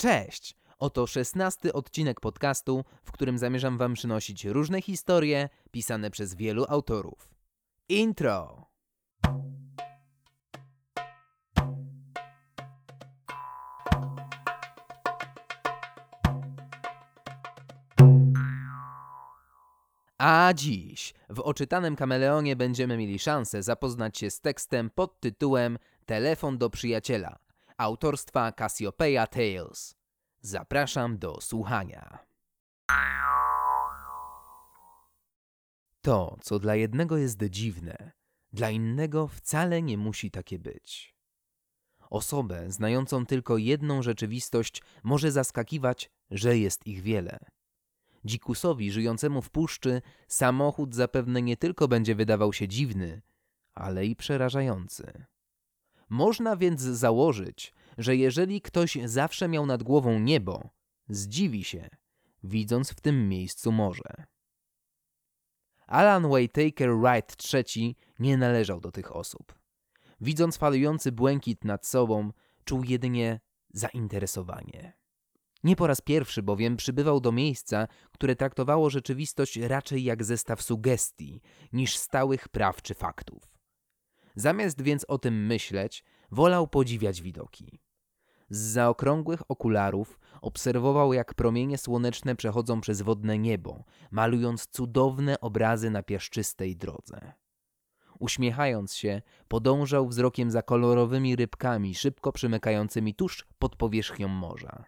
Cześć! Oto szesnasty odcinek podcastu, w którym zamierzam Wam przynosić różne historie pisane przez wielu autorów. Intro! A dziś w oczytanym kameleonie będziemy mieli szansę zapoznać się z tekstem pod tytułem Telefon do przyjaciela autorstwa Cassiopeia Tales. Zapraszam do słuchania. To, co dla jednego jest dziwne, dla innego wcale nie musi takie być. Osobę znającą tylko jedną rzeczywistość może zaskakiwać, że jest ich wiele. Dzikusowi żyjącemu w puszczy samochód zapewne nie tylko będzie wydawał się dziwny, ale i przerażający. Można więc założyć, że jeżeli ktoś zawsze miał nad głową niebo, zdziwi się, widząc w tym miejscu morze. Alan Waytaker Wright III nie należał do tych osób. Widząc falujący błękit nad sobą, czuł jedynie zainteresowanie. Nie po raz pierwszy bowiem przybywał do miejsca, które traktowało rzeczywistość raczej jak zestaw sugestii niż stałych praw czy faktów. Zamiast więc o tym myśleć, wolał podziwiać widoki. Z zaokrągłych okularów obserwował, jak promienie słoneczne przechodzą przez wodne niebo, malując cudowne obrazy na piaszczystej drodze. Uśmiechając się, podążał wzrokiem za kolorowymi rybkami szybko przymykającymi tuż pod powierzchnią morza.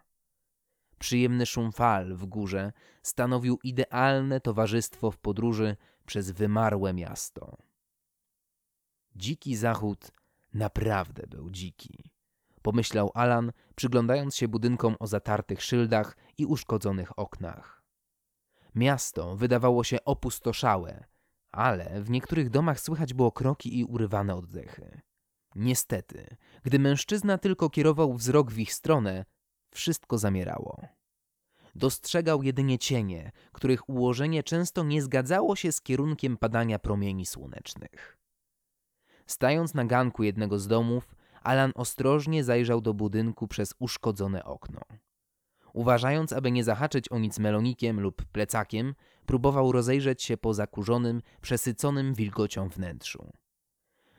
Przyjemny szum fal w górze stanowił idealne towarzystwo w podróży przez wymarłe miasto. Dziki zachód naprawdę był dziki, pomyślał Alan, przyglądając się budynkom o zatartych szyldach i uszkodzonych oknach. Miasto wydawało się opustoszałe, ale w niektórych domach słychać było kroki i urywane oddechy. Niestety, gdy mężczyzna tylko kierował wzrok w ich stronę, wszystko zamierało. Dostrzegał jedynie cienie, których ułożenie często nie zgadzało się z kierunkiem padania promieni słonecznych. Stając na ganku jednego z domów, Alan ostrożnie zajrzał do budynku przez uszkodzone okno. Uważając, aby nie zahaczyć o nic melonikiem lub plecakiem, próbował rozejrzeć się po zakurzonym, przesyconym wilgocią wnętrzu.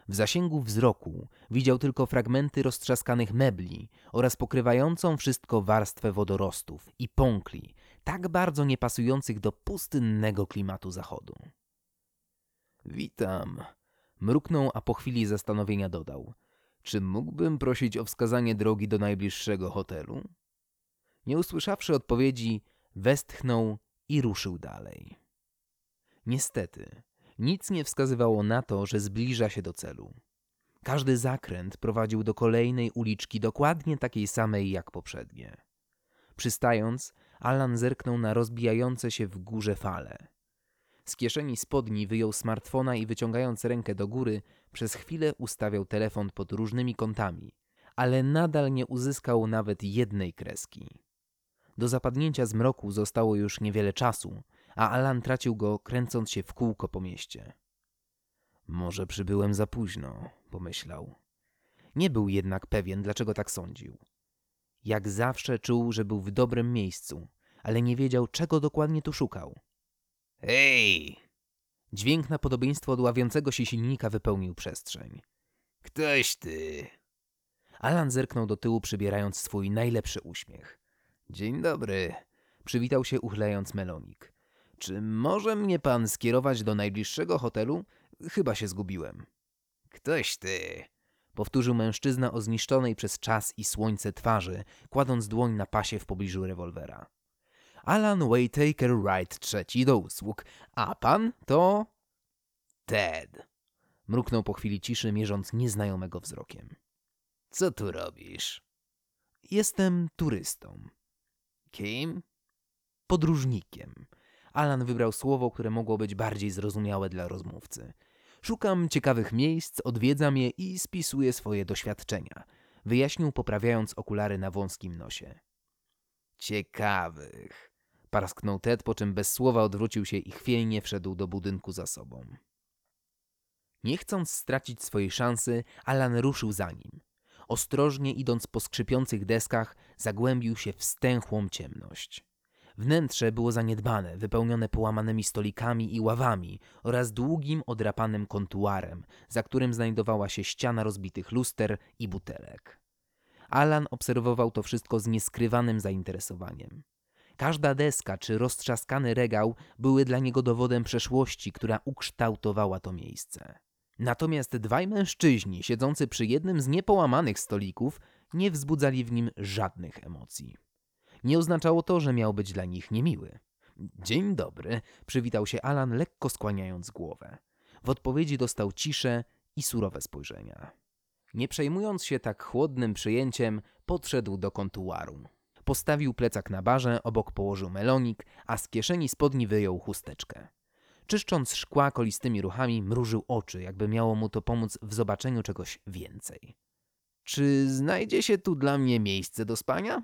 W zasięgu wzroku widział tylko fragmenty roztrzaskanych mebli oraz pokrywającą wszystko warstwę wodorostów i pąkli, tak bardzo niepasujących do pustynnego klimatu zachodu. Witam. Mruknął, a po chwili zastanowienia dodał. Czy mógłbym prosić o wskazanie drogi do najbliższego hotelu? Nie usłyszawszy odpowiedzi, westchnął i ruszył dalej. Niestety, nic nie wskazywało na to, że zbliża się do celu. Każdy zakręt prowadził do kolejnej uliczki dokładnie takiej samej jak poprzednie. Przystając, Alan zerknął na rozbijające się w górze fale. Z kieszeni spodni wyjął smartfona i wyciągając rękę do góry, przez chwilę ustawiał telefon pod różnymi kątami, ale nadal nie uzyskał nawet jednej kreski. Do zapadnięcia zmroku zostało już niewiele czasu, a Alan tracił go kręcąc się w kółko po mieście. Może przybyłem za późno, pomyślał. Nie był jednak pewien, dlaczego tak sądził. Jak zawsze czuł, że był w dobrym miejscu, ale nie wiedział, czego dokładnie tu szukał. Hej! Dźwięk na podobieństwo od ławiącego się silnika wypełnił przestrzeń. Ktoś ty! Alan zerknął do tyłu, przybierając swój najlepszy uśmiech. Dzień dobry, przywitał się uchylając melonik. Czy może mnie pan skierować do najbliższego hotelu? Chyba się zgubiłem. Ktoś ty, powtórzył mężczyzna o zniszczonej przez czas i słońce twarzy, kładąc dłoń na pasie w pobliżu rewolwera. Alan Waytaker Wright III do usług, a pan to... Ted. Mruknął po chwili ciszy, mierząc nieznajomego wzrokiem. Co tu robisz? Jestem turystą. Kim? Podróżnikiem. Alan wybrał słowo, które mogło być bardziej zrozumiałe dla rozmówcy. Szukam ciekawych miejsc, odwiedzam je i spisuję swoje doświadczenia. Wyjaśnił, poprawiając okulary na wąskim nosie. Ciekawych. Parasknął Ted, po czym bez słowa odwrócił się i chwiejnie wszedł do budynku za sobą. Nie chcąc stracić swojej szansy, Alan ruszył za nim. Ostrożnie idąc po skrzypiących deskach, zagłębił się w stęchłą ciemność. Wnętrze było zaniedbane, wypełnione połamanymi stolikami i ławami oraz długim, odrapanym kontuarem, za którym znajdowała się ściana rozbitych luster i butelek. Alan obserwował to wszystko z nieskrywanym zainteresowaniem. Każda deska czy roztrzaskany regał były dla niego dowodem przeszłości, która ukształtowała to miejsce. Natomiast dwaj mężczyźni siedzący przy jednym z niepołamanych stolików nie wzbudzali w nim żadnych emocji. Nie oznaczało to, że miał być dla nich niemiły. Dzień dobry, przywitał się Alan, lekko skłaniając głowę. W odpowiedzi dostał ciszę i surowe spojrzenia. Nie przejmując się tak chłodnym przyjęciem, podszedł do kontuaru. Postawił plecak na barze, obok położył melonik, a z kieszeni spodni wyjął chusteczkę. Czyszcząc szkła kolistymi ruchami, mrużył oczy, jakby miało mu to pomóc w zobaczeniu czegoś więcej. Czy znajdzie się tu dla mnie miejsce do spania?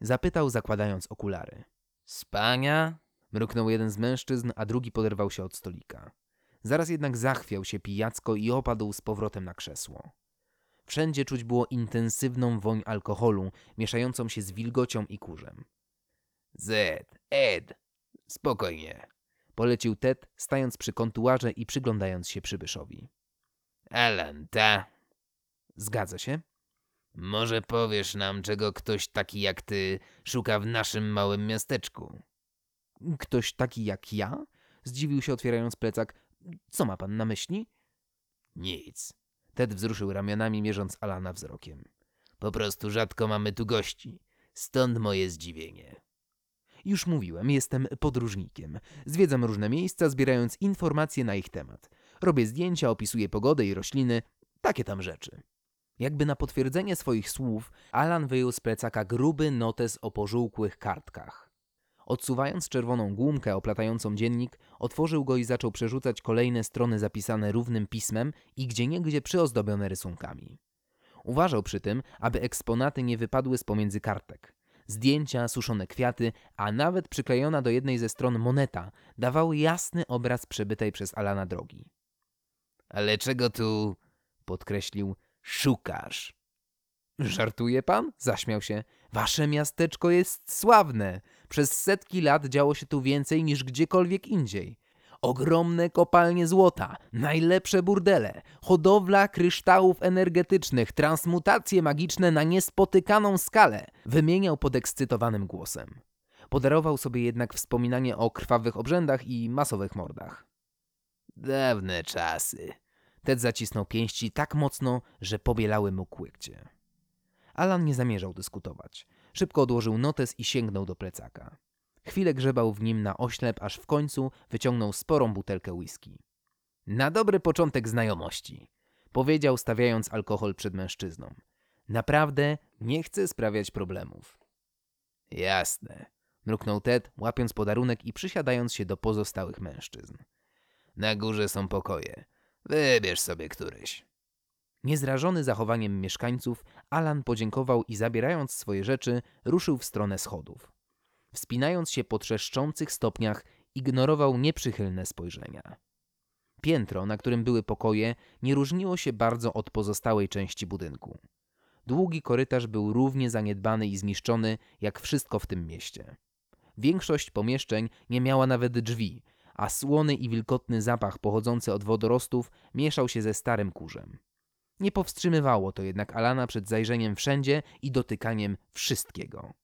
Zapytał, zakładając okulary. Spania? Mruknął jeden z mężczyzn, a drugi poderwał się od stolika. Zaraz jednak zachwiał się pijacko i opadł z powrotem na krzesło. Wszędzie czuć było intensywną woń alkoholu, mieszającą się z wilgocią i kurzem. Zed, Ed, spokojnie, polecił Ted, stając przy kontuarze i przyglądając się przybyszowi. Alan, ta. Zgadza się. Może powiesz nam, czego ktoś taki jak ty szuka w naszym małym miasteczku? Ktoś taki jak ja? Zdziwił się otwierając plecak. Co ma pan na myśli? Nic. Ted wzruszył ramionami, mierząc Alana wzrokiem. Po prostu rzadko mamy tu gości. Stąd moje zdziwienie. Już mówiłem, jestem podróżnikiem. Zwiedzam różne miejsca, zbierając informacje na ich temat. Robię zdjęcia, opisuję pogodę i rośliny, takie tam rzeczy. Jakby na potwierdzenie swoich słów, Alan wyjął z plecaka gruby notes o pożółkłych kartkach. Odsuwając czerwoną głumkę oplatającą dziennik, otworzył go i zaczął przerzucać kolejne strony zapisane równym pismem i gdzieniegdzie przyozdobione rysunkami. Uważał przy tym, aby eksponaty nie wypadły z pomiędzy kartek. Zdjęcia, suszone kwiaty, a nawet przyklejona do jednej ze stron moneta dawały jasny obraz przebytej przez Alana drogi. Ale czego tu, podkreślił, szukasz? Żartuje pan? Zaśmiał się. Wasze miasteczko jest sławne. Przez setki lat działo się tu więcej niż gdziekolwiek indziej. Ogromne kopalnie złota, najlepsze burdele, hodowla kryształów energetycznych, transmutacje magiczne na niespotykaną skalę, wymieniał podekscytowanym głosem. Podarował sobie jednak wspominanie o krwawych obrzędach i masowych mordach. Dawne czasy. Ted zacisnął pięści tak mocno, że pobielały mu kłykcie. Alan nie zamierzał dyskutować. Szybko odłożył notes i sięgnął do plecaka. Chwilę grzebał w nim na oślep, aż w końcu wyciągnął sporą butelkę whisky. Na dobry początek znajomości, powiedział, stawiając alkohol przed mężczyzną. Naprawdę nie chcę sprawiać problemów. Jasne, mruknął Ted, łapiąc podarunek i przysiadając się do pozostałych mężczyzn. Na górze są pokoje. Wybierz sobie któryś. Niezrażony zachowaniem mieszkańców, Alan podziękował i zabierając swoje rzeczy, ruszył w stronę schodów. Wspinając się po trzeszczących stopniach, ignorował nieprzychylne spojrzenia. Piętro, na którym były pokoje, nie różniło się bardzo od pozostałej części budynku. Długi korytarz był równie zaniedbany i zniszczony jak wszystko w tym mieście. Większość pomieszczeń nie miała nawet drzwi, a słony i wilgotny zapach pochodzący od wodorostów mieszał się ze starym kurzem. Nie powstrzymywało to jednak Alana przed zajrzeniem wszędzie i dotykaniem wszystkiego.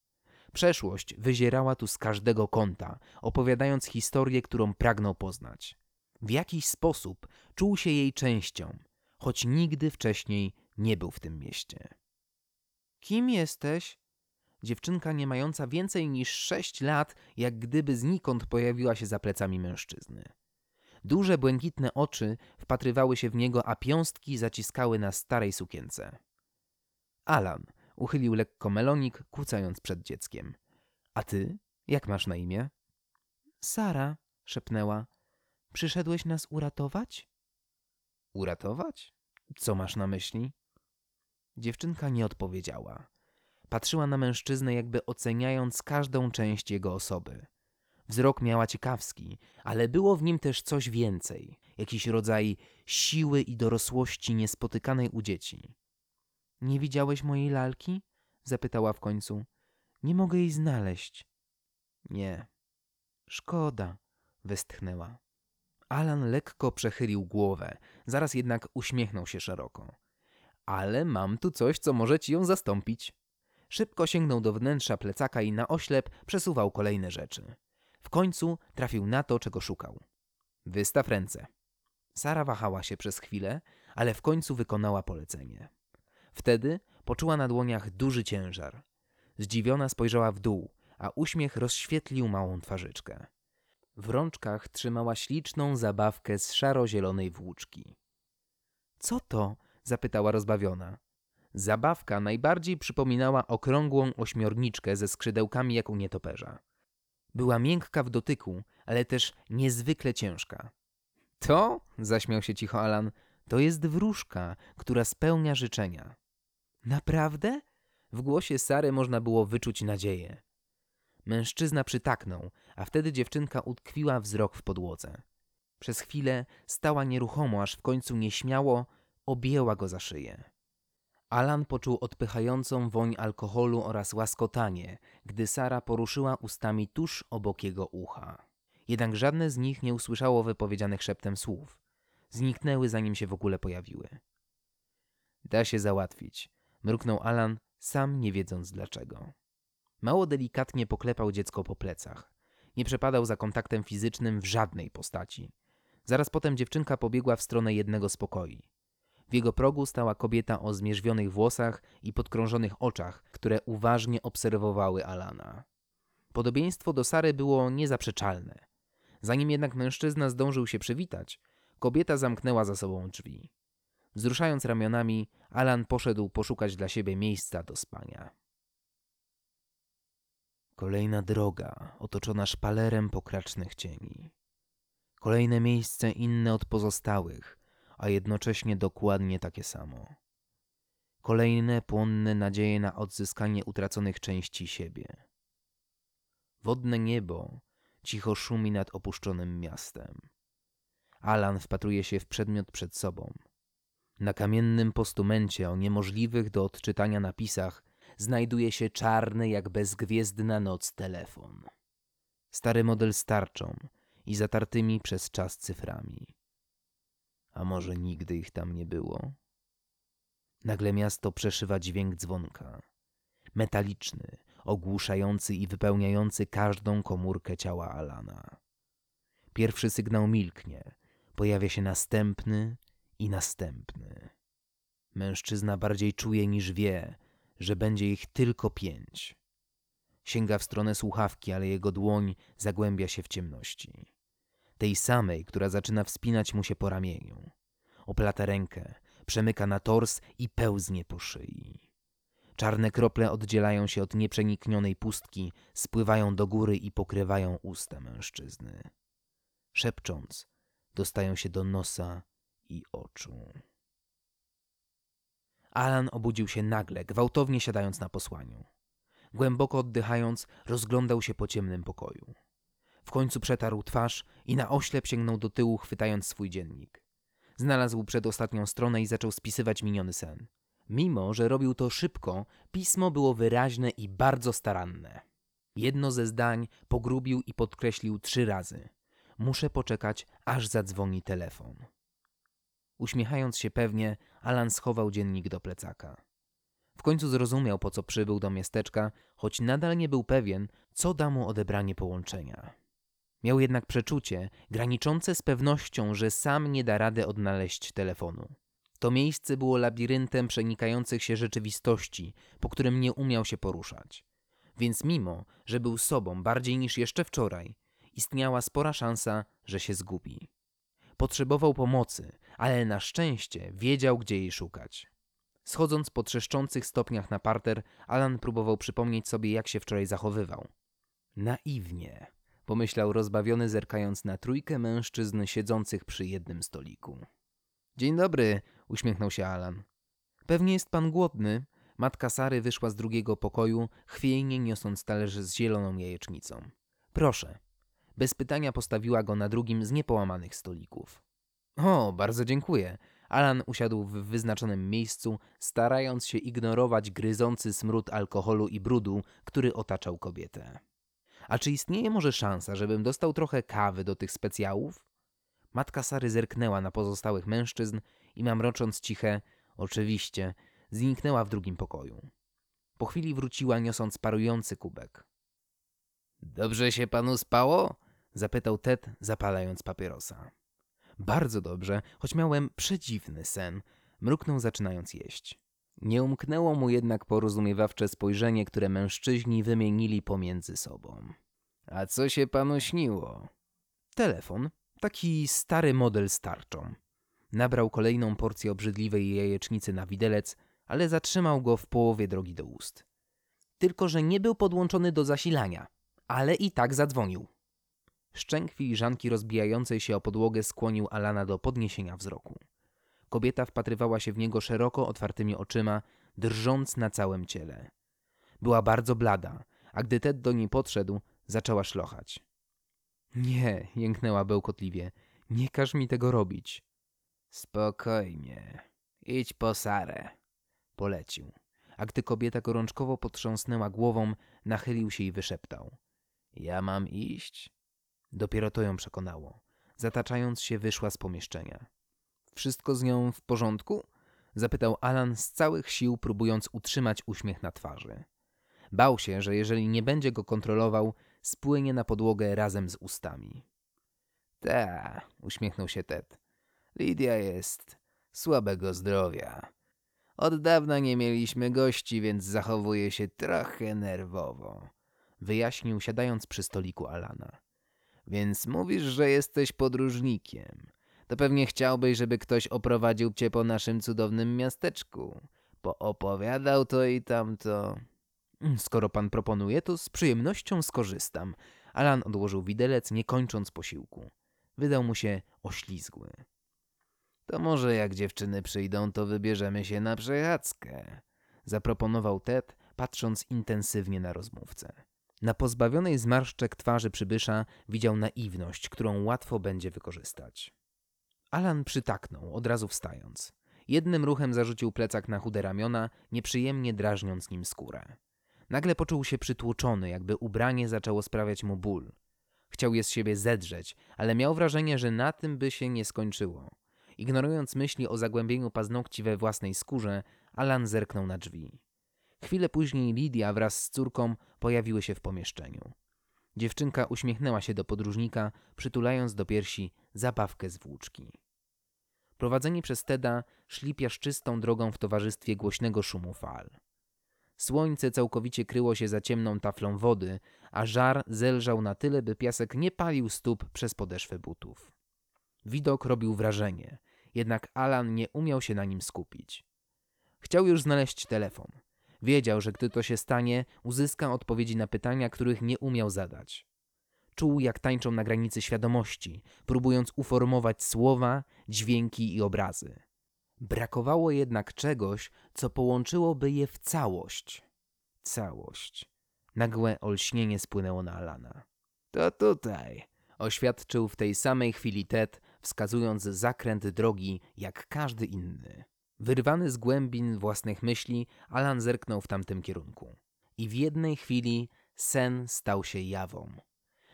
Przeszłość wyzierała tu z każdego kąta, opowiadając historię, którą pragnął poznać. W jakiś sposób czuł się jej częścią, choć nigdy wcześniej nie był w tym mieście. Kim jesteś? Dziewczynka nie mająca więcej niż sześć lat, jak gdyby znikąd pojawiła się za plecami mężczyzny. Duże, błękitne oczy wpatrywały się w niego, a piąstki zaciskały na starej sukience. Alan uchylił lekko melonik, kłócając przed dzieckiem. A ty? Jak masz na imię? Sara, szepnęła. Przyszedłeś nas uratować? Uratować? Co masz na myśli? Dziewczynka nie odpowiedziała. Patrzyła na mężczyznę, jakby oceniając każdą część jego osoby. Wzrok miała ciekawski, ale było w nim też coś więcej, jakiś rodzaj siły i dorosłości niespotykanej u dzieci. Nie widziałeś mojej lalki? zapytała w końcu. Nie mogę jej znaleźć. Nie. Szkoda, westchnęła. Alan lekko przechylił głowę, zaraz jednak uśmiechnął się szeroko. Ale mam tu coś, co może ci ją zastąpić. Szybko sięgnął do wnętrza plecaka i na oślep przesuwał kolejne rzeczy. W końcu trafił na to, czego szukał. Wystaw ręce. Sara wahała się przez chwilę, ale w końcu wykonała polecenie. Wtedy poczuła na dłoniach duży ciężar. Zdziwiona spojrzała w dół, a uśmiech rozświetlił małą twarzyczkę. W rączkach trzymała śliczną zabawkę z szaro-zielonej włóczki. Co to? zapytała rozbawiona. Zabawka najbardziej przypominała okrągłą ośmiorniczkę ze skrzydełkami jak u nietoperza. Była miękka w dotyku, ale też niezwykle ciężka. To, zaśmiał się cicho Alan, to jest wróżka, która spełnia życzenia. Naprawdę? W głosie Sary można było wyczuć nadzieję. Mężczyzna przytaknął, a wtedy dziewczynka utkwiła wzrok w podłodze. Przez chwilę stała nieruchomo, aż w końcu nieśmiało objęła go za szyję. Alan poczuł odpychającą woń alkoholu oraz łaskotanie, gdy Sara poruszyła ustami tuż obok jego ucha. Jednak żadne z nich nie usłyszało wypowiedzianych szeptem słów. Zniknęły zanim się w ogóle pojawiły. Da się załatwić, mruknął Alan, sam nie wiedząc dlaczego. Mało delikatnie poklepał dziecko po plecach. Nie przepadał za kontaktem fizycznym w żadnej postaci. Zaraz potem dziewczynka pobiegła w stronę jednego z pokoi. W jego progu stała kobieta o zmierzwionych włosach i podkrążonych oczach, które uważnie obserwowały Alana. Podobieństwo do Sary było niezaprzeczalne. Zanim jednak mężczyzna zdążył się przywitać, kobieta zamknęła za sobą drzwi. Wzruszając ramionami, Alan poszedł poszukać dla siebie miejsca do spania. Kolejna droga, otoczona szpalerem pokracznych cieni. Kolejne miejsce inne od pozostałych, a jednocześnie dokładnie takie samo. Kolejne płonne nadzieje na odzyskanie utraconych części siebie. Wodne niebo cicho szumi nad opuszczonym miastem. Alan wpatruje się w przedmiot przed sobą. Na kamiennym postumencie o niemożliwych do odczytania napisach znajduje się czarny jak bezgwiezdna noc telefon. Stary model starczą i zatartymi przez czas cyframi. A może nigdy ich tam nie było? Nagle miasto przeszywa dźwięk dzwonka. Metaliczny, ogłuszający i wypełniający każdą komórkę ciała Alana. Pierwszy sygnał milknie, pojawia się następny i następny. Mężczyzna bardziej czuje niż wie, że będzie ich tylko pięć. Sięga w stronę słuchawki, ale jego dłoń zagłębia się w ciemności. Tej samej, która zaczyna wspinać mu się po ramieniu. Oplata rękę, przemyka na tors i pełznie po szyi. Czarne krople oddzielają się od nieprzeniknionej pustki, spływają do góry i pokrywają usta mężczyzny. Szepcząc, dostają się do nosa i oczu. Alan obudził się nagle, gwałtownie siadając na posłaniu. Głęboko oddychając, rozglądał się po ciemnym pokoju. W końcu przetarł twarz i na oślep sięgnął do tyłu, chwytając swój dziennik. Znalazł przedostatnią stronę i zaczął spisywać miniony sen. Mimo, że robił to szybko, pismo było wyraźne i bardzo staranne. Jedno ze zdań pogrubił i podkreślił trzy razy. Muszę poczekać, aż zadzwoni telefon. Uśmiechając się pewnie, Alan schował dziennik do plecaka. W końcu zrozumiał, po co przybył do miasteczka, choć nadal nie był pewien, co da mu odebranie połączenia. Miał jednak przeczucie, graniczące z pewnością, że sam nie da rady odnaleźć telefonu. To miejsce było labiryntem przenikających się rzeczywistości, po którym nie umiał się poruszać. Więc mimo, że był sobą bardziej niż jeszcze wczoraj, istniała spora szansa, że się zgubi. Potrzebował pomocy, ale na szczęście wiedział, gdzie jej szukać. Schodząc po trzeszczących stopniach na parter, Alan próbował przypomnieć sobie, jak się wczoraj zachowywał. Naiwnie, pomyślał rozbawiony, zerkając na trójkę mężczyzn siedzących przy jednym stoliku. Dzień dobry, uśmiechnął się Alan. Pewnie jest pan głodny. Matka Sary wyszła z drugiego pokoju, chwiejnie niosąc talerz z zieloną jajecznicą. Proszę. Bez pytania postawiła go na drugim z niepołamanych stolików. O, bardzo dziękuję. Alan usiadł w wyznaczonym miejscu, starając się ignorować gryzący smród alkoholu i brudu, który otaczał kobietę. A czy istnieje może szansa, żebym dostał trochę kawy do tych specjałów? Matka Sary zerknęła na pozostałych mężczyzn i mamrocząc ciche, oczywiście, zniknęła w drugim pokoju. Po chwili wróciła niosąc parujący kubek. Dobrze się panu spało? zapytał Ted, zapalając papierosa. Bardzo dobrze, choć miałem przedziwny sen, mruknął zaczynając jeść. Nie umknęło mu jednak porozumiewawcze spojrzenie, które mężczyźni wymienili pomiędzy sobą. A co się panu śniło? Telefon, taki stary model starczą. Nabrał kolejną porcję obrzydliwej jajecznicy na widelec, ale zatrzymał go w połowie drogi do ust. Tylko, że nie był podłączony do zasilania, ale i tak zadzwonił. Szczęk filiżanki rozbijającej się o podłogę skłonił Alana do podniesienia wzroku. Kobieta wpatrywała się w niego szeroko otwartymi oczyma, drżąc na całym ciele. Była bardzo blada, a gdy Ted do niej podszedł, zaczęła szlochać. Nie, jęknęła bełkotliwie, nie każ mi tego robić. Spokojnie, idź po Sarę, polecił. A gdy kobieta gorączkowo potrząsnęła głową, nachylił się i wyszeptał. Ja mam iść? Dopiero to ją przekonało. Zataczając się, wyszła z pomieszczenia. Wszystko z nią w porządku? Zapytał Alan z całych sił, próbując utrzymać uśmiech na twarzy. Bał się, że jeżeli nie będzie go kontrolował, spłynie na podłogę razem z ustami. Ta, uśmiechnął się Ted. Lidia jest słabego zdrowia. Od dawna nie mieliśmy gości, więc zachowuje się trochę nerwowo. Wyjaśnił, siadając przy stoliku Alana. Więc mówisz, że jesteś podróżnikiem. To pewnie chciałbyś, żeby ktoś oprowadził cię po naszym cudownym miasteczku. Poopowiadał to i tamto. Mm, skoro pan proponuje, to z przyjemnością skorzystam. Alan odłożył widelec, nie kończąc posiłku. Wydał mu się oślizgły. To może jak dziewczyny przyjdą, to wybierzemy się na przechadzkę. Zaproponował Ted, patrząc intensywnie na rozmówcę. Na pozbawionej zmarszczek twarzy przybysza widział naiwność, którą łatwo będzie wykorzystać. Alan przytaknął, od razu wstając. Jednym ruchem zarzucił plecak na chude ramiona, nieprzyjemnie drażniąc nim skórę. Nagle poczuł się przytłoczony, jakby ubranie zaczęło sprawiać mu ból. Chciał je z siebie zedrzeć, ale miał wrażenie, że na tym by się nie skończyło. Ignorując myśli o zagłębieniu paznokci we własnej skórze, Alan zerknął na drzwi. Chwilę później Lidia wraz z córką pojawiły się w pomieszczeniu. Dziewczynka uśmiechnęła się do podróżnika, przytulając do piersi zabawkę z włóczki. Prowadzeni przez Teda szli piaszczystą drogą w towarzystwie głośnego szumu fal. Słońce całkowicie kryło się za ciemną taflą wody, a żar zelżał na tyle, by piasek nie palił stóp przez podeszwę butów. Widok robił wrażenie, jednak Alan nie umiał się na nim skupić. Chciał już znaleźć telefon. Wiedział, że gdy to się stanie, uzyska odpowiedzi na pytania, których nie umiał zadać. Czuł, jak tańczą na granicy świadomości, próbując uformować słowa, dźwięki i obrazy. Brakowało jednak czegoś, co połączyłoby je w całość. Całość. Nagłe olśnienie spłynęło na Alana. To tutaj, oświadczył w tej samej chwili Ted, wskazując zakręt drogi jak każdy inny. Wyrwany z głębin własnych myśli, Alan zerknął w tamtym kierunku. I w jednej chwili sen stał się jawą.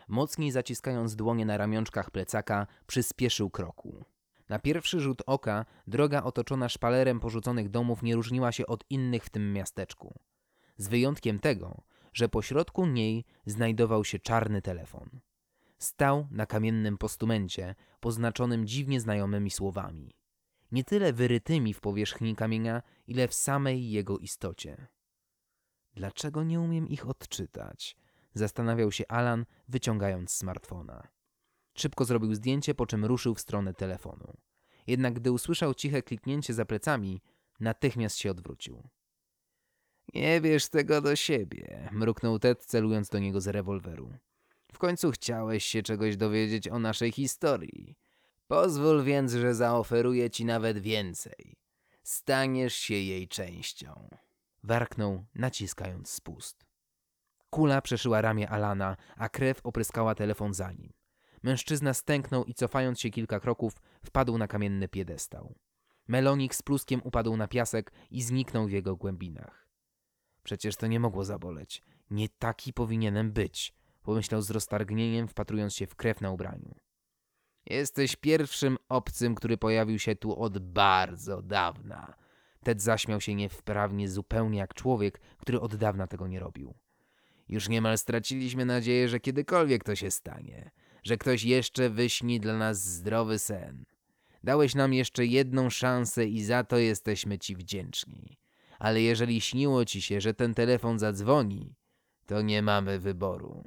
Mocniej zaciskając dłonie na ramionczkach plecaka, przyspieszył kroku. Na pierwszy rzut oka droga otoczona szpalerem porzuconych domów nie różniła się od innych w tym miasteczku. Z wyjątkiem tego, że pośrodku niej znajdował się czarny telefon. Stał na kamiennym postumencie, poznaczonym dziwnie znajomymi słowami nie tyle wyrytymi w powierzchni kamienia, ile w samej jego istocie. Dlaczego nie umiem ich odczytać? Zastanawiał się Alan, wyciągając smartfona. Szybko zrobił zdjęcie, po czym ruszył w stronę telefonu. Jednak gdy usłyszał ciche kliknięcie za plecami, natychmiast się odwrócił. Nie wiesz tego do siebie, mruknął Ted, celując do niego z rewolweru. W końcu chciałeś się czegoś dowiedzieć o naszej historii. Pozwól więc, że zaoferuję ci nawet więcej. Staniesz się jej częścią. Warknął, naciskając spust. Kula przeszyła ramię Alana, a krew opryskała telefon za nim. Mężczyzna stęknął i cofając się kilka kroków, wpadł na kamienny piedestał. Melonik z pluskiem upadł na piasek i zniknął w jego głębinach. Przecież to nie mogło zaboleć. Nie taki powinienem być, pomyślał z roztargnieniem, wpatrując się w krew na ubraniu. Jesteś pierwszym obcym, który pojawił się tu od bardzo dawna. Ted zaśmiał się niewprawnie zupełnie jak człowiek, który od dawna tego nie robił. Już niemal straciliśmy nadzieję, że kiedykolwiek to się stanie, że ktoś jeszcze wyśni dla nas zdrowy sen. Dałeś nam jeszcze jedną szansę i za to jesteśmy ci wdzięczni. Ale jeżeli śniło ci się, że ten telefon zadzwoni, to nie mamy wyboru.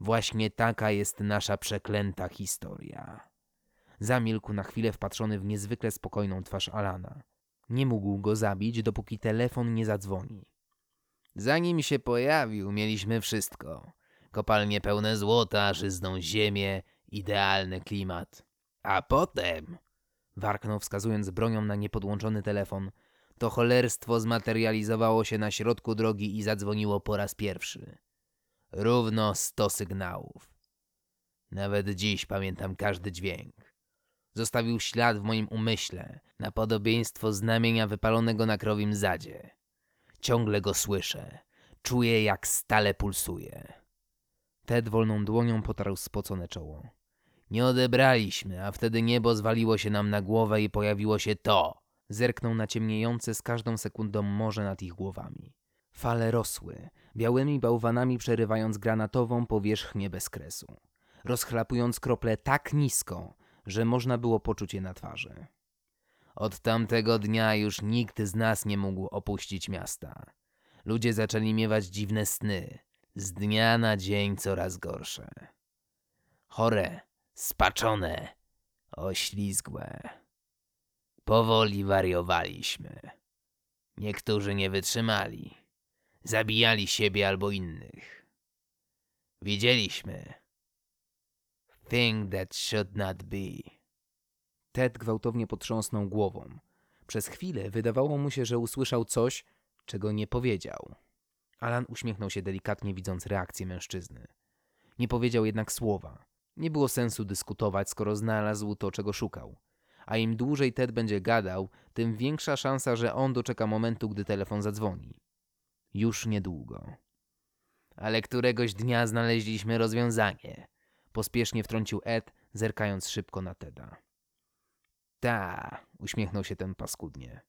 Właśnie taka jest nasza przeklęta historia. Zamilkł na chwilę wpatrzony w niezwykle spokojną twarz Alana. Nie mógł go zabić, dopóki telefon nie zadzwoni. Zanim się pojawił, mieliśmy wszystko. Kopalnie pełne złota, żyzną ziemię, idealny klimat. A potem, warknął wskazując bronią na niepodłączony telefon, to cholerstwo zmaterializowało się na środku drogi i zadzwoniło po raz pierwszy. Równo sto sygnałów. Nawet dziś pamiętam każdy dźwięk. Zostawił ślad w moim umyśle, na podobieństwo znamienia wypalonego na krowim zadzie. Ciągle go słyszę. Czuję, jak stale pulsuje. Ted wolną dłonią potarł spocone czoło. Nie odebraliśmy, a wtedy niebo zwaliło się nam na głowę i pojawiło się to. Zerknął na ciemniejące z każdą sekundą morze nad ich głowami. Fale rosły, białymi bałwanami przerywając granatową powierzchnię bezkresu, rozchlapując krople tak nisko, że można było poczuć je na twarzy. Od tamtego dnia już nikt z nas nie mógł opuścić miasta. Ludzie zaczęli miewać dziwne sny, z dnia na dzień coraz gorsze. Chore, spaczone, oślizgłe. Powoli wariowaliśmy. Niektórzy nie wytrzymali. Zabijali siebie albo innych. Widzieliśmy. Thing that should not be. Ted gwałtownie potrząsnął głową. Przez chwilę wydawało mu się, że usłyszał coś, czego nie powiedział. Alan uśmiechnął się delikatnie, widząc reakcję mężczyzny. Nie powiedział jednak słowa. Nie było sensu dyskutować, skoro znalazł to, czego szukał. A im dłużej Ted będzie gadał, tym większa szansa, że on doczeka momentu, gdy telefon zadzwoni. Już niedługo. Ale któregoś dnia znaleźliśmy rozwiązanie. Pospiesznie wtrącił Ed, zerkając szybko na Teda. Ta, uśmiechnął się ten paskudnie.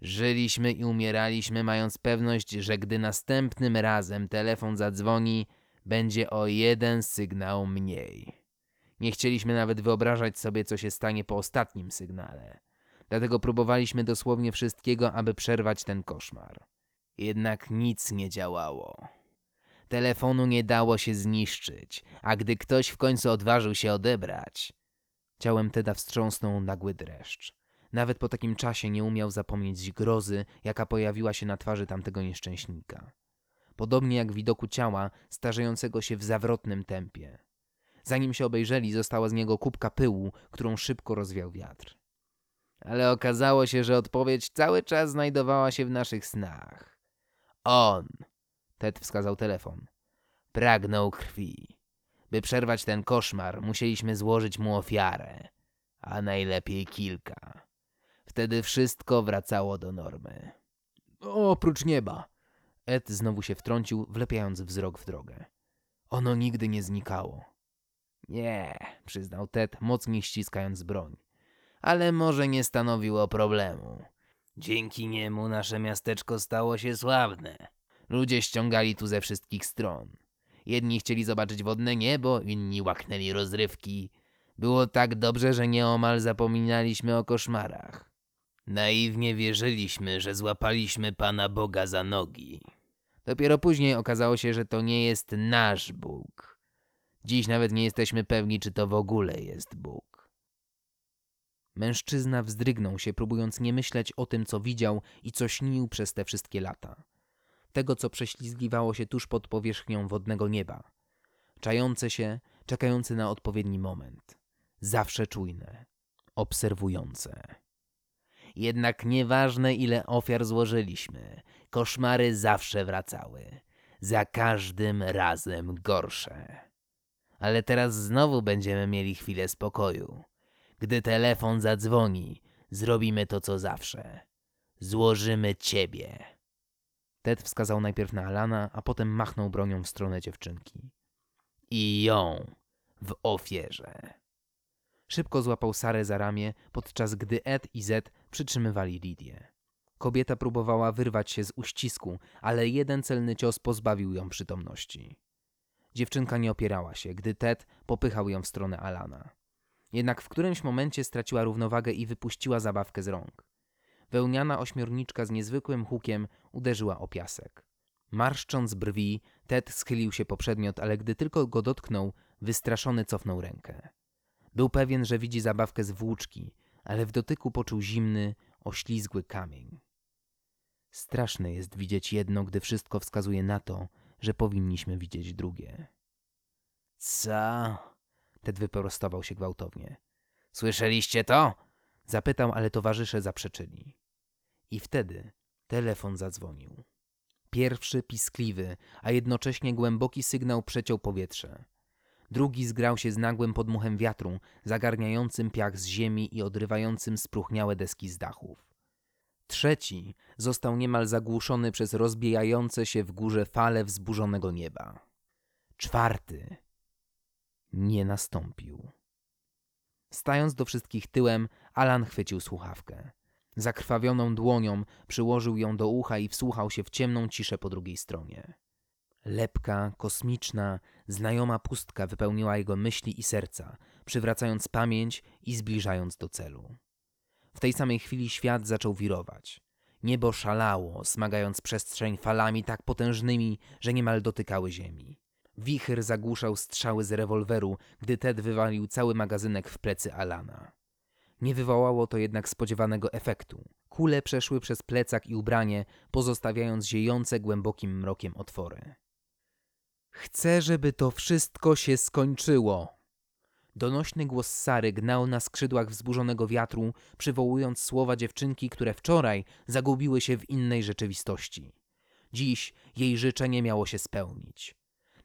Żyliśmy i umieraliśmy, mając pewność, że gdy następnym razem telefon zadzwoni, będzie o jeden sygnał mniej. Nie chcieliśmy nawet wyobrażać sobie, co się stanie po ostatnim sygnale. Dlatego próbowaliśmy dosłownie wszystkiego, aby przerwać ten koszmar. Jednak nic nie działało. Telefonu nie dało się zniszczyć, a gdy ktoś w końcu odważył się odebrać, ciałem Teda wstrząsnął nagły dreszcz. Nawet po takim czasie nie umiał zapomnieć grozy, jaka pojawiła się na twarzy tamtego nieszczęśnika. Podobnie jak widoku ciała starzejącego się w zawrotnym tempie. Zanim się obejrzeli, została z niego kubka pyłu, którą szybko rozwiał wiatr. Ale okazało się, że odpowiedź cały czas znajdowała się w naszych snach. On, Ted wskazał telefon, pragnął krwi. By przerwać ten koszmar, musieliśmy złożyć mu ofiarę, a najlepiej kilka. Wtedy wszystko wracało do normy. Oprócz nieba. Ed znowu się wtrącił, wlepiając wzrok w drogę. Ono nigdy nie znikało. Nie, przyznał Ted, mocniej ściskając broń. Ale może nie stanowiło problemu. Dzięki niemu nasze miasteczko stało się sławne. Ludzie ściągali tu ze wszystkich stron. Jedni chcieli zobaczyć wodne niebo, inni łaknęli rozrywki. Było tak dobrze, że nieomal zapominaliśmy o koszmarach. Naiwnie wierzyliśmy, że złapaliśmy Pana Boga za nogi. Dopiero później okazało się, że to nie jest nasz Bóg. Dziś nawet nie jesteśmy pewni, czy to w ogóle jest Bóg. Mężczyzna wzdrygnął się, próbując nie myśleć o tym, co widział i co śnił przez te wszystkie lata. Tego, co prześlizgiwało się tuż pod powierzchnią wodnego nieba. Czające się, czekające na odpowiedni moment. Zawsze czujne, obserwujące. Jednak nieważne ile ofiar złożyliśmy, koszmary zawsze wracały. Za każdym razem gorsze. Ale teraz znowu będziemy mieli chwilę spokoju. Gdy telefon zadzwoni, zrobimy to co zawsze. Złożymy ciebie. Ted wskazał najpierw na Alana, a potem machnął bronią w stronę dziewczynki. I ją w ofierze. Szybko złapał Sarę za ramię, podczas gdy Ed i Zed przytrzymywali Lidię. Kobieta próbowała wyrwać się z uścisku, ale jeden celny cios pozbawił ją przytomności. Dziewczynka nie opierała się, gdy Ted popychał ją w stronę Alana. Jednak w którymś momencie straciła równowagę i wypuściła zabawkę z rąk. Wełniana ośmiorniczka z niezwykłym hukiem uderzyła o piasek. Marszcząc brwi, Ted schylił się po przedmiot, ale gdy tylko go dotknął, wystraszony cofnął rękę. Był pewien, że widzi zabawkę z włóczki, ale w dotyku poczuł zimny, oślizgły kamień. Straszne jest widzieć jedno, gdy wszystko wskazuje na to, że powinniśmy widzieć drugie. Co? Ted wyprostował się gwałtownie. Słyszeliście to? Zapytał, ale towarzysze zaprzeczyli. I wtedy telefon zadzwonił. Pierwszy piskliwy, a jednocześnie głęboki sygnał przeciął powietrze. Drugi zgrał się z nagłym podmuchem wiatru, zagarniającym piach z ziemi i odrywającym spróchniałe deski z dachów. Trzeci został niemal zagłuszony przez rozbijające się w górze fale wzburzonego nieba. Czwarty nie nastąpił. Stając do wszystkich tyłem, Alan chwycił słuchawkę. Zakrwawioną dłonią przyłożył ją do ucha i wsłuchał się w ciemną ciszę po drugiej stronie. Lepka, kosmiczna, znajoma pustka wypełniła jego myśli i serca, przywracając pamięć i zbliżając do celu. W tej samej chwili świat zaczął wirować. Niebo szalało, smagając przestrzeń falami tak potężnymi, że niemal dotykały ziemi. Wicher zagłuszał strzały z rewolweru, gdy Ted wywalił cały magazynek w plecy Alana. Nie wywołało to jednak spodziewanego efektu. Kule przeszły przez plecak i ubranie, pozostawiając ziejące głębokim mrokiem otwory. Chcę, żeby to wszystko się skończyło. Donośny głos Sary gnał na skrzydłach wzburzonego wiatru, przywołując słowa dziewczynki, które wczoraj zagubiły się w innej rzeczywistości. Dziś jej życzenie miało się spełnić.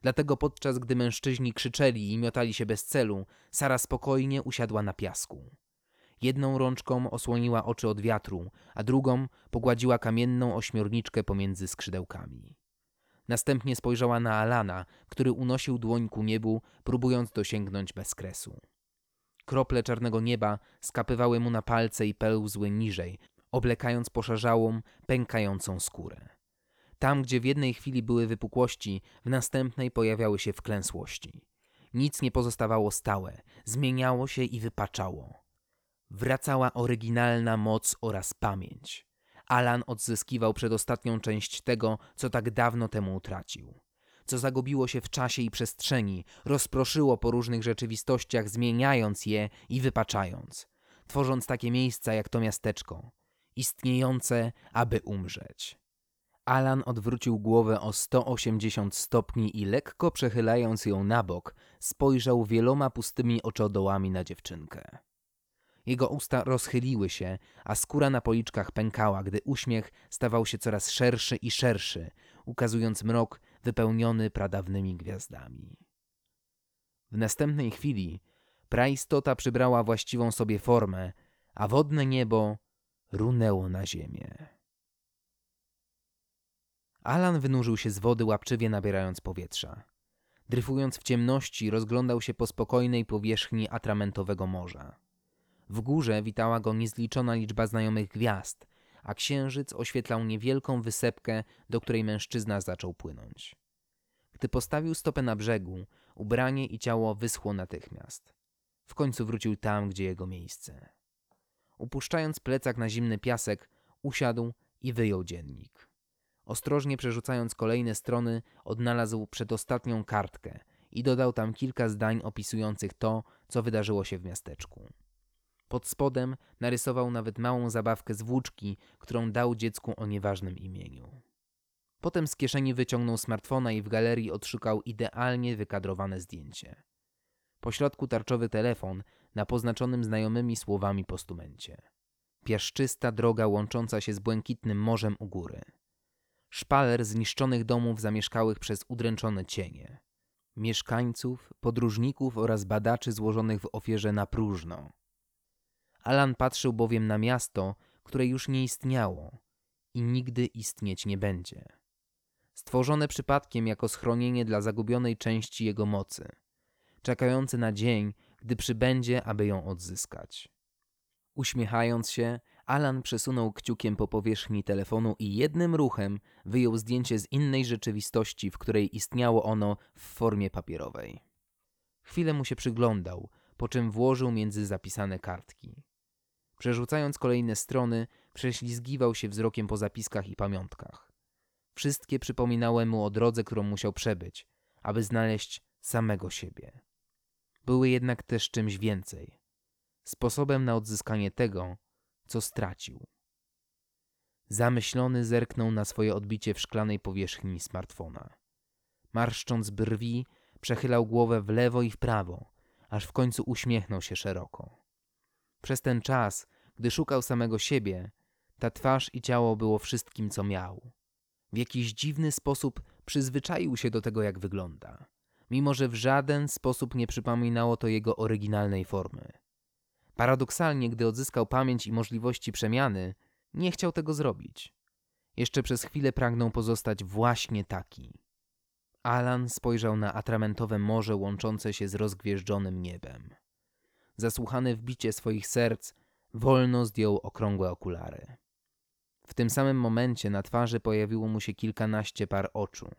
Dlatego podczas gdy mężczyźni krzyczeli i miotali się bez celu, Sara spokojnie usiadła na piasku. Jedną rączką osłoniła oczy od wiatru, a drugą pogładziła kamienną ośmiorniczkę pomiędzy skrzydełkami. Następnie spojrzała na Alana, który unosił dłoń ku niebu, próbując dosięgnąć bezkresu. Krople czarnego nieba skapywały mu na palce i pełzły niżej, oblekając poszarzałą, pękającą skórę. Tam, gdzie w jednej chwili były wypukłości, w następnej pojawiały się wklęsłości. Nic nie pozostawało stałe, zmieniało się i wypaczało. Wracała oryginalna moc oraz pamięć. Alan odzyskiwał przedostatnią część tego, co tak dawno temu utracił. Co zagubiło się w czasie i przestrzeni, rozproszyło po różnych rzeczywistościach, zmieniając je i wypaczając, tworząc takie miejsca jak to miasteczko, istniejące, aby umrzeć. Alan odwrócił głowę o 180 stopni i lekko przechylając ją na bok, spojrzał wieloma pustymi oczodołami na dziewczynkę. Jego usta rozchyliły się, a skóra na policzkach pękała, gdy uśmiech stawał się coraz szerszy i szerszy, ukazując mrok wypełniony pradawnymi gwiazdami. W następnej chwili praistota przybrała właściwą sobie formę, a wodne niebo runęło na ziemię. Alan wynurzył się z wody, łapczywie nabierając powietrza. Dryfując w ciemności, rozglądał się po spokojnej powierzchni atramentowego morza. W górze witała go niezliczona liczba znajomych gwiazd, a księżyc oświetlał niewielką wysepkę, do której mężczyzna zaczął płynąć. Gdy postawił stopę na brzegu, ubranie i ciało wyschło natychmiast. W końcu wrócił tam, gdzie jego miejsce. Upuszczając plecak na zimny piasek, usiadł i wyjął dziennik. Ostrożnie przerzucając kolejne strony, odnalazł przedostatnią kartkę i dodał tam kilka zdań opisujących to, co wydarzyło się w miasteczku. Pod spodem narysował nawet małą zabawkę z włóczki, którą dał dziecku o nieważnym imieniu. Potem z kieszeni wyciągnął smartfona i w galerii odszukał idealnie wykadrowane zdjęcie. Po środku tarczowy telefon na poznaczonym znajomymi słowami postumencie. Piaszczysta droga łącząca się z błękitnym morzem u góry. Szpaler zniszczonych domów zamieszkałych przez udręczone cienie. Mieszkańców, podróżników oraz badaczy złożonych w ofierze na próżno Alan patrzył bowiem na miasto, które już nie istniało i nigdy istnieć nie będzie. Stworzone przypadkiem jako schronienie dla zagubionej części jego mocy, czekające na dzień, gdy przybędzie, aby ją odzyskać. Uśmiechając się, Alan przesunął kciukiem po powierzchni telefonu i jednym ruchem wyjął zdjęcie z innej rzeczywistości, w której istniało ono w formie papierowej. Chwilę mu się przyglądał, po czym włożył między zapisane kartki. Przerzucając kolejne strony, prześlizgiwał się wzrokiem po zapiskach i pamiątkach. Wszystkie przypominały mu o drodze, którą musiał przebyć, aby znaleźć samego siebie. Były jednak też czymś więcej sposobem na odzyskanie tego, co stracił. Zamyślony zerknął na swoje odbicie w szklanej powierzchni smartfona. Marszcząc brwi, przechylał głowę w lewo i w prawo, aż w końcu uśmiechnął się szeroko. Przez ten czas, gdy szukał samego siebie, ta twarz i ciało było wszystkim, co miał. W jakiś dziwny sposób przyzwyczaił się do tego, jak wygląda, mimo że w żaden sposób nie przypominało to jego oryginalnej formy. Paradoksalnie, gdy odzyskał pamięć i możliwości przemiany, nie chciał tego zrobić. Jeszcze przez chwilę pragnął pozostać właśnie taki. Alan spojrzał na atramentowe morze łączące się z rozgwieżdżonym niebem. Zasłuchany w bicie swoich serc, wolno zdjął okrągłe okulary. W tym samym momencie na twarzy pojawiło mu się kilkanaście par oczu,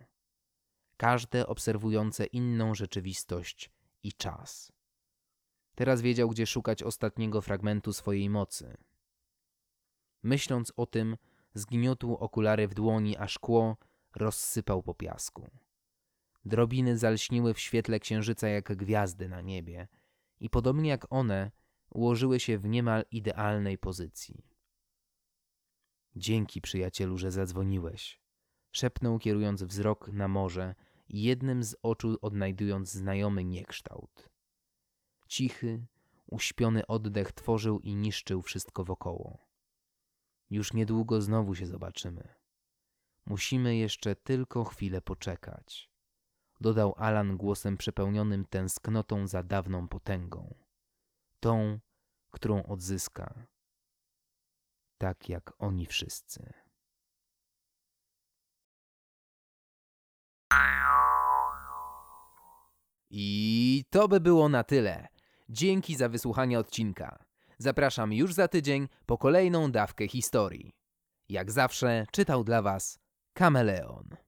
każde obserwujące inną rzeczywistość i czas. Teraz wiedział, gdzie szukać ostatniego fragmentu swojej mocy. Myśląc o tym, zgniótł okulary w dłoni, a szkło rozsypał po piasku. Drobiny zalśniły w świetle księżyca jak gwiazdy na niebie i podobnie jak one ułożyły się w niemal idealnej pozycji. Dzięki, przyjacielu, że zadzwoniłeś. Szepnął, kierując wzrok na morze i jednym z oczu odnajdując znajomy niekształt. Cichy, uśpiony oddech tworzył i niszczył wszystko wokoło. Już niedługo znowu się zobaczymy. Musimy jeszcze tylko chwilę poczekać, dodał Alan głosem przepełnionym tęsknotą za dawną potęgą, tą, którą odzyska, tak jak oni wszyscy. I to by było na tyle. Dzięki za wysłuchanie odcinka. Zapraszam już za tydzień po kolejną dawkę historii. Jak zawsze czytał dla Was Kameleon.